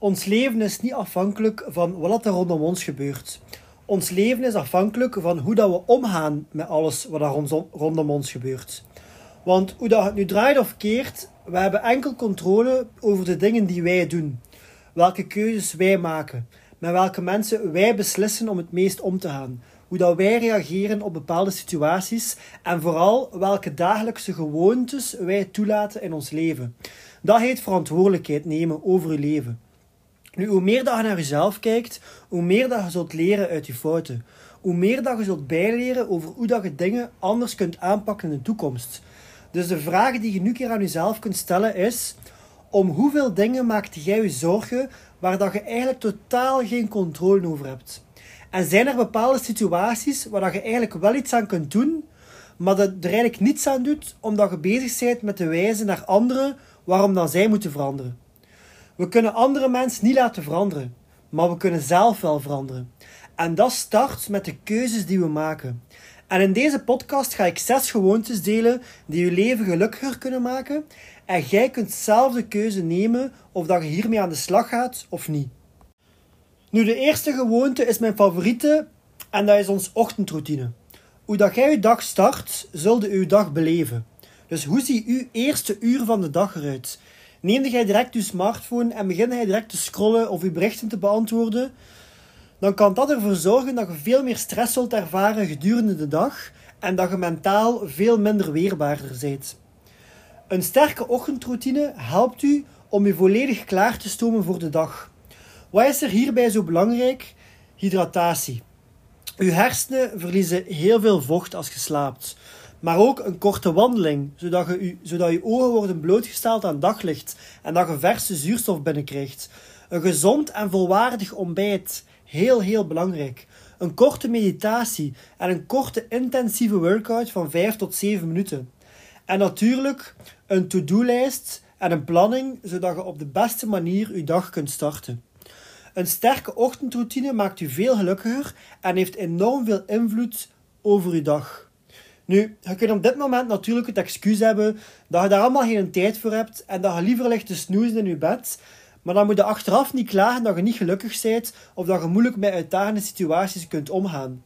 Ons leven is niet afhankelijk van wat er rondom ons gebeurt. Ons leven is afhankelijk van hoe dat we omgaan met alles wat er rondom ons gebeurt. Want hoe dat het nu draait of keert, we hebben enkel controle over de dingen die wij doen. Welke keuzes wij maken. Met welke mensen wij beslissen om het meest om te gaan. Hoe dat wij reageren op bepaalde situaties. En vooral welke dagelijkse gewoontes wij toelaten in ons leven. Dat heet verantwoordelijkheid nemen over je leven. Nu, hoe meer dat je naar jezelf kijkt, hoe meer dat je zult leren uit je fouten. Hoe meer dat je zult bijleren over hoe dat je dingen anders kunt aanpakken in de toekomst. Dus de vraag die je nu keer aan jezelf kunt stellen is: om hoeveel dingen maakt jij je zorgen waar dat je eigenlijk totaal geen controle over hebt? En zijn er bepaalde situaties waar dat je eigenlijk wel iets aan kunt doen, maar dat er eigenlijk niets aan doet omdat je bezig bent met te wijzen naar anderen waarom dan zij moeten veranderen? We kunnen andere mensen niet laten veranderen, maar we kunnen zelf wel veranderen. En dat start met de keuzes die we maken. En in deze podcast ga ik zes gewoontes delen die je leven gelukkiger kunnen maken. En jij kunt zelf de keuze nemen of dat je hiermee aan de slag gaat of niet. Nu, de eerste gewoonte is mijn favoriete en dat is ons ochtendroutine. Hoe dat jij je dag start, zul je dag beleven. Dus hoe ziet uw eerste uur van de dag eruit? Neemde jij direct je smartphone en begin jij direct te scrollen of je berichten te beantwoorden, dan kan dat ervoor zorgen dat je veel meer stress zult ervaren gedurende de dag en dat je mentaal veel minder weerbaarder bent. Een sterke ochtendroutine helpt u om je volledig klaar te stomen voor de dag. Wat is er hierbij zo belangrijk? Hydratatie. Uw hersenen verliezen heel veel vocht als je slaapt maar ook een korte wandeling, zodat je, zodat je ogen worden blootgesteld aan daglicht en dat je verse zuurstof binnenkrijgt. Een gezond en volwaardig ontbijt, heel heel belangrijk. Een korte meditatie en een korte intensieve workout van 5 tot 7 minuten. En natuurlijk een to-do-lijst en een planning, zodat je op de beste manier je dag kunt starten. Een sterke ochtendroutine maakt u veel gelukkiger en heeft enorm veel invloed over uw dag. Nu, je kunt op dit moment natuurlijk het excuus hebben dat je daar allemaal geen tijd voor hebt en dat je liever ligt te snoezen in je bed. Maar dan moet je achteraf niet klagen dat je niet gelukkig bent of dat je moeilijk met uitdagende situaties kunt omgaan.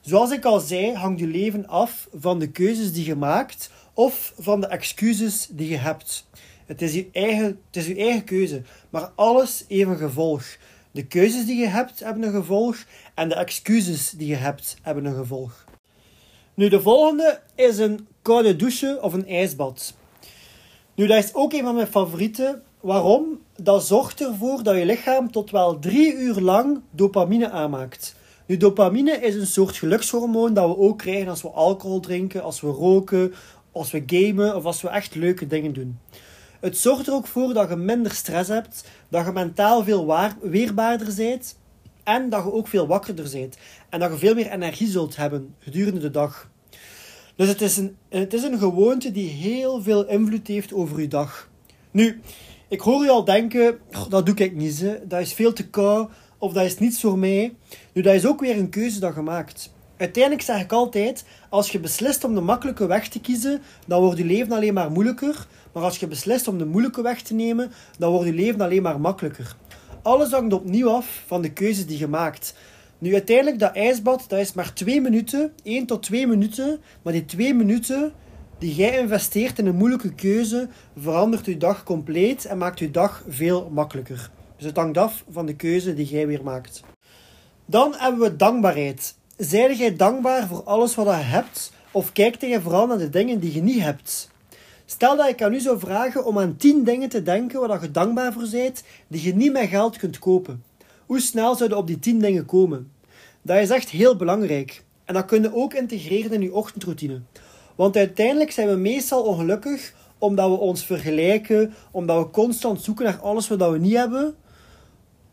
Zoals ik al zei, hangt je leven af van de keuzes die je maakt of van de excuses die je hebt. Het is je eigen, het is eigen keuze, maar alles heeft een gevolg. De keuzes die je hebt hebben een gevolg en de excuses die je hebt hebben een gevolg. Nu, de volgende is een koude douche of een ijsbad. Nu, dat is ook een van mijn favorieten. Waarom? Dat zorgt ervoor dat je lichaam tot wel drie uur lang dopamine aanmaakt. Nu, dopamine is een soort gelukshormoon dat we ook krijgen als we alcohol drinken, als we roken, als we gamen of als we echt leuke dingen doen. Het zorgt er ook voor dat je minder stress hebt, dat je mentaal veel weerbaarder bent en dat je ook veel wakkerder bent. En dat je veel meer energie zult hebben gedurende de dag. Dus het is, een, het is een gewoonte die heel veel invloed heeft over je dag. Nu, ik hoor je al denken, dat doe ik niet. Hè. Dat is veel te koud of dat is niets voor mij. Nu, dat is ook weer een keuze dat je maakt. Uiteindelijk zeg ik altijd, als je beslist om de makkelijke weg te kiezen, dan wordt je leven alleen maar moeilijker. Maar als je beslist om de moeilijke weg te nemen, dan wordt je leven alleen maar makkelijker. Alles hangt opnieuw af van de keuzes die je maakt. Nu, uiteindelijk, dat ijsbad, dat is maar twee minuten. 1 tot 2 minuten. Maar die twee minuten die jij investeert in een moeilijke keuze, verandert je dag compleet en maakt je dag veel makkelijker. Dus het hangt af van de keuze die jij weer maakt. Dan hebben we dankbaarheid. Zijde jij dankbaar voor alles wat je hebt? Of kijkt je vooral naar de dingen die je niet hebt? Stel dat ik aan u zou vragen om aan 10 dingen te denken waar je dankbaar voor bent, die je niet met geld kunt kopen. Hoe snel zouden op die 10 dingen komen? Dat is echt heel belangrijk. En dat kun je ook integreren in je ochtendroutine. Want uiteindelijk zijn we meestal ongelukkig omdat we ons vergelijken, omdat we constant zoeken naar alles wat we niet hebben.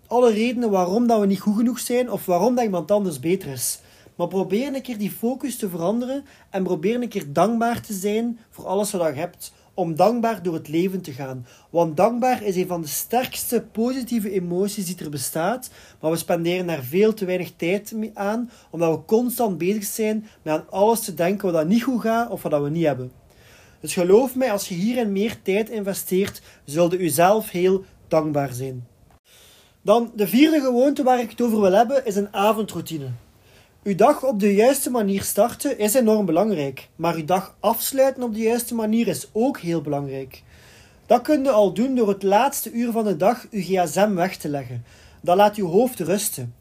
alle redenen waarom dat we niet goed genoeg zijn of waarom dat iemand anders beter is. Maar probeer een keer die focus te veranderen en probeer een keer dankbaar te zijn voor alles wat je hebt. Om dankbaar door het leven te gaan. Want dankbaar is een van de sterkste positieve emoties die er bestaat. Maar we spenderen daar veel te weinig tijd aan, omdat we constant bezig zijn met aan alles te denken wat niet goed gaat of wat we niet hebben. Dus geloof mij, als je hierin meer tijd investeert, zulde u zelf heel dankbaar zijn. Dan de vierde gewoonte waar ik het over wil hebben, is een avondroutine. Uw dag op de juiste manier starten is enorm belangrijk, maar uw dag afsluiten op de juiste manier is ook heel belangrijk. Dat kun je al doen door het laatste uur van de dag uw gsm weg te leggen. Dat laat uw hoofd rusten.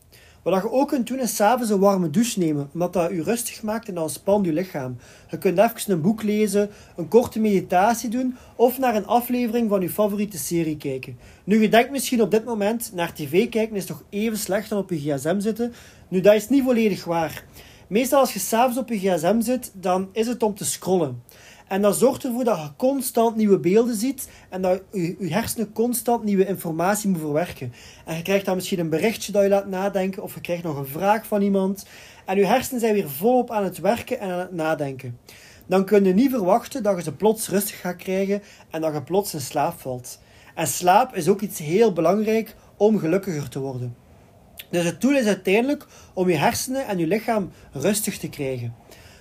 Wat je ook kunt doen is s'avonds een warme douche nemen, omdat dat u rustig maakt en ontspant uw lichaam. Je kunt even een boek lezen, een korte meditatie doen of naar een aflevering van uw favoriete serie kijken. Nu, je denkt misschien op dit moment, naar tv kijken is toch even slecht dan op je gsm zitten. Nu, dat is niet volledig waar. Meestal als je s'avonds op je gsm zit, dan is het om te scrollen. En dat zorgt ervoor dat je constant nieuwe beelden ziet en dat je, je hersenen constant nieuwe informatie moet verwerken. En je krijgt dan misschien een berichtje dat je laat nadenken of je krijgt nog een vraag van iemand. En je hersenen zijn weer volop aan het werken en aan het nadenken. Dan kun je niet verwachten dat je ze plots rustig gaat krijgen en dat je plots in slaap valt. En slaap is ook iets heel belangrijk om gelukkiger te worden. Dus het doel is uiteindelijk om je hersenen en je lichaam rustig te krijgen.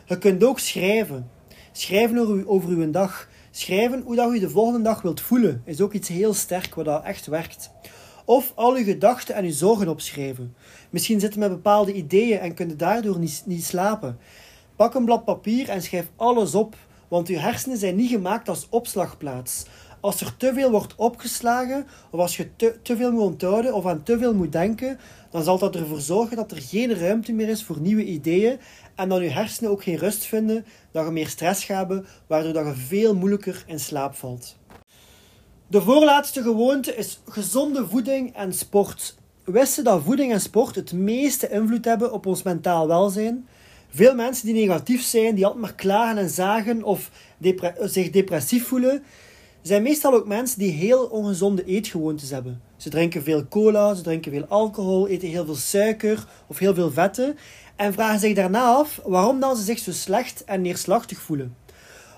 Je kunt ook schrijven. Schrijven over, over uw dag. Schrijven hoe dat je de volgende dag wilt voelen is ook iets heel sterk wat dat echt werkt. Of al uw gedachten en uw zorgen opschrijven. Misschien zitten met bepaalde ideeën en kunnen daardoor niet, niet slapen. Pak een blad papier en schrijf alles op, want uw hersenen zijn niet gemaakt als opslagplaats. Als er te veel wordt opgeslagen, of als je te, te veel moet onthouden of aan te veel moet denken, dan zal dat ervoor zorgen dat er geen ruimte meer is voor nieuwe ideeën en dat je hersenen ook geen rust vinden, dat je meer stress gaat hebben, waardoor dat je veel moeilijker in slaap valt. De voorlaatste gewoonte is gezonde voeding en sport. Wisten dat voeding en sport het meeste invloed hebben op ons mentaal welzijn? Veel mensen die negatief zijn, die altijd maar klagen en zagen of zich depressief voelen, zijn meestal ook mensen die heel ongezonde eetgewoontes hebben. Ze drinken veel cola, ze drinken veel alcohol, eten heel veel suiker of heel veel vetten en vragen zich daarna af waarom dan ze zich zo slecht en neerslachtig voelen.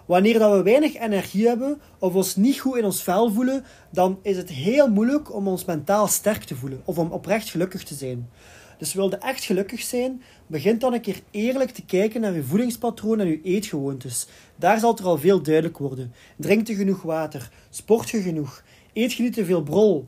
Wanneer dat we weinig energie hebben of ons niet goed in ons vel voelen, dan is het heel moeilijk om ons mentaal sterk te voelen of om oprecht gelukkig te zijn. Dus wilde echt gelukkig zijn, begin dan een keer eerlijk te kijken naar je voedingspatroon en je eetgewoontes. Daar zal er al veel duidelijk worden. Drink je genoeg water? Sport je genoeg? Eet je niet te veel brol?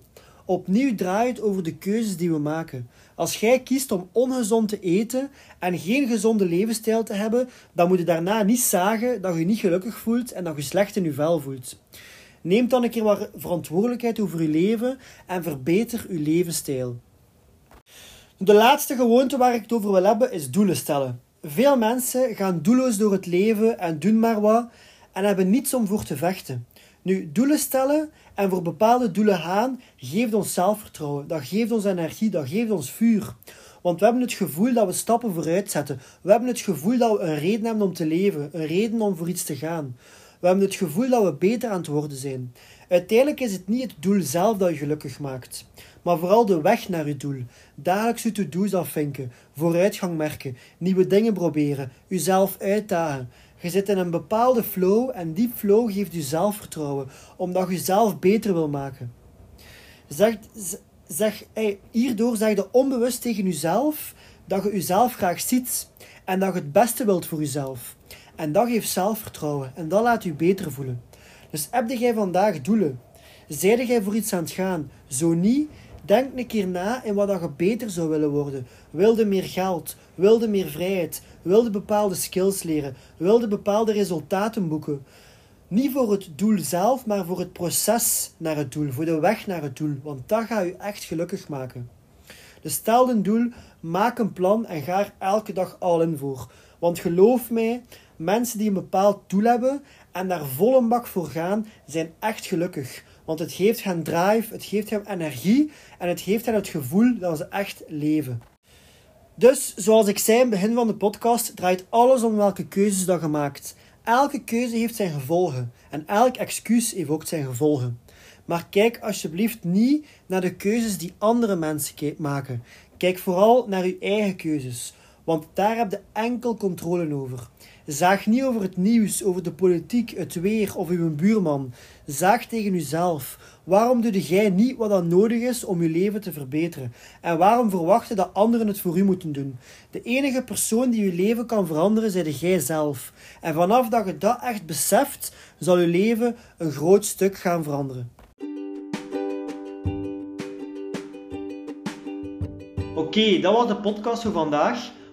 Opnieuw draait over de keuzes die we maken. Als jij kiest om ongezond te eten en geen gezonde levensstijl te hebben, dan moet je daarna niet zagen dat je je niet gelukkig voelt en dat je slecht in je vel voelt. Neem dan een keer wat verantwoordelijkheid over je leven en verbeter je levensstijl. De laatste gewoonte waar ik het over wil hebben is doelen stellen. Veel mensen gaan doelloos door het leven en doen maar wat en hebben niets om voor te vechten. Nu, doelen stellen en voor bepaalde doelen gaan geeft ons zelfvertrouwen, dat geeft ons energie, dat geeft ons vuur. Want we hebben het gevoel dat we stappen vooruit zetten. We hebben het gevoel dat we een reden hebben om te leven, een reden om voor iets te gaan. We hebben het gevoel dat we beter aan het worden zijn. Uiteindelijk is het niet het doel zelf dat je gelukkig maakt, maar vooral de weg naar je doel. Dagelijks je to-do's afvinken, vooruitgang merken, nieuwe dingen proberen, jezelf uitdagen. Je zit in een bepaalde flow en die flow geeft je zelfvertrouwen, omdat je zelf beter wil maken. Zeg, zeg, hey, hierdoor zeg je onbewust tegen jezelf dat je jezelf graag ziet en dat je het beste wilt voor jezelf. En dat geeft zelfvertrouwen en dat laat je beter voelen. Dus heb jij vandaag doelen? Zijde jij voor iets aan het gaan? Zo niet, denk een keer na in wat je beter zou willen worden. Wilde meer geld? Wilde meer vrijheid? Wilde bepaalde skills leren? Wilde bepaalde resultaten boeken? Niet voor het doel zelf, maar voor het proces naar het doel, voor de weg naar het doel, want dat gaat je echt gelukkig maken. Dus stel een doel, maak een plan en ga er elke dag al in voor. Want geloof mij, mensen die een bepaald doel hebben en daar vol een bak voor gaan, zijn echt gelukkig. Want het geeft hen drive, het geeft hen energie en het geeft hen het gevoel dat ze echt leven. Dus, zoals ik zei in het begin van de podcast, draait alles om welke keuzes dat je maakt. Elke keuze heeft zijn gevolgen en elk excuus heeft ook zijn gevolgen. Maar kijk alsjeblieft niet naar de keuzes die andere mensen maken. Kijk vooral naar uw eigen keuzes, want daar heb je enkel controle over. Zaag niet over het nieuws, over de politiek, het weer of uw buurman. Zaag tegen uzelf. Waarom doe jij niet wat dan nodig is om je leven te verbeteren? En waarom verwachten dat anderen het voor u moeten doen? De enige persoon die je leven kan veranderen, zijde jij zelf. En vanaf dat je dat echt beseft, zal je leven een groot stuk gaan veranderen. Oké, dat was de podcast voor vandaag.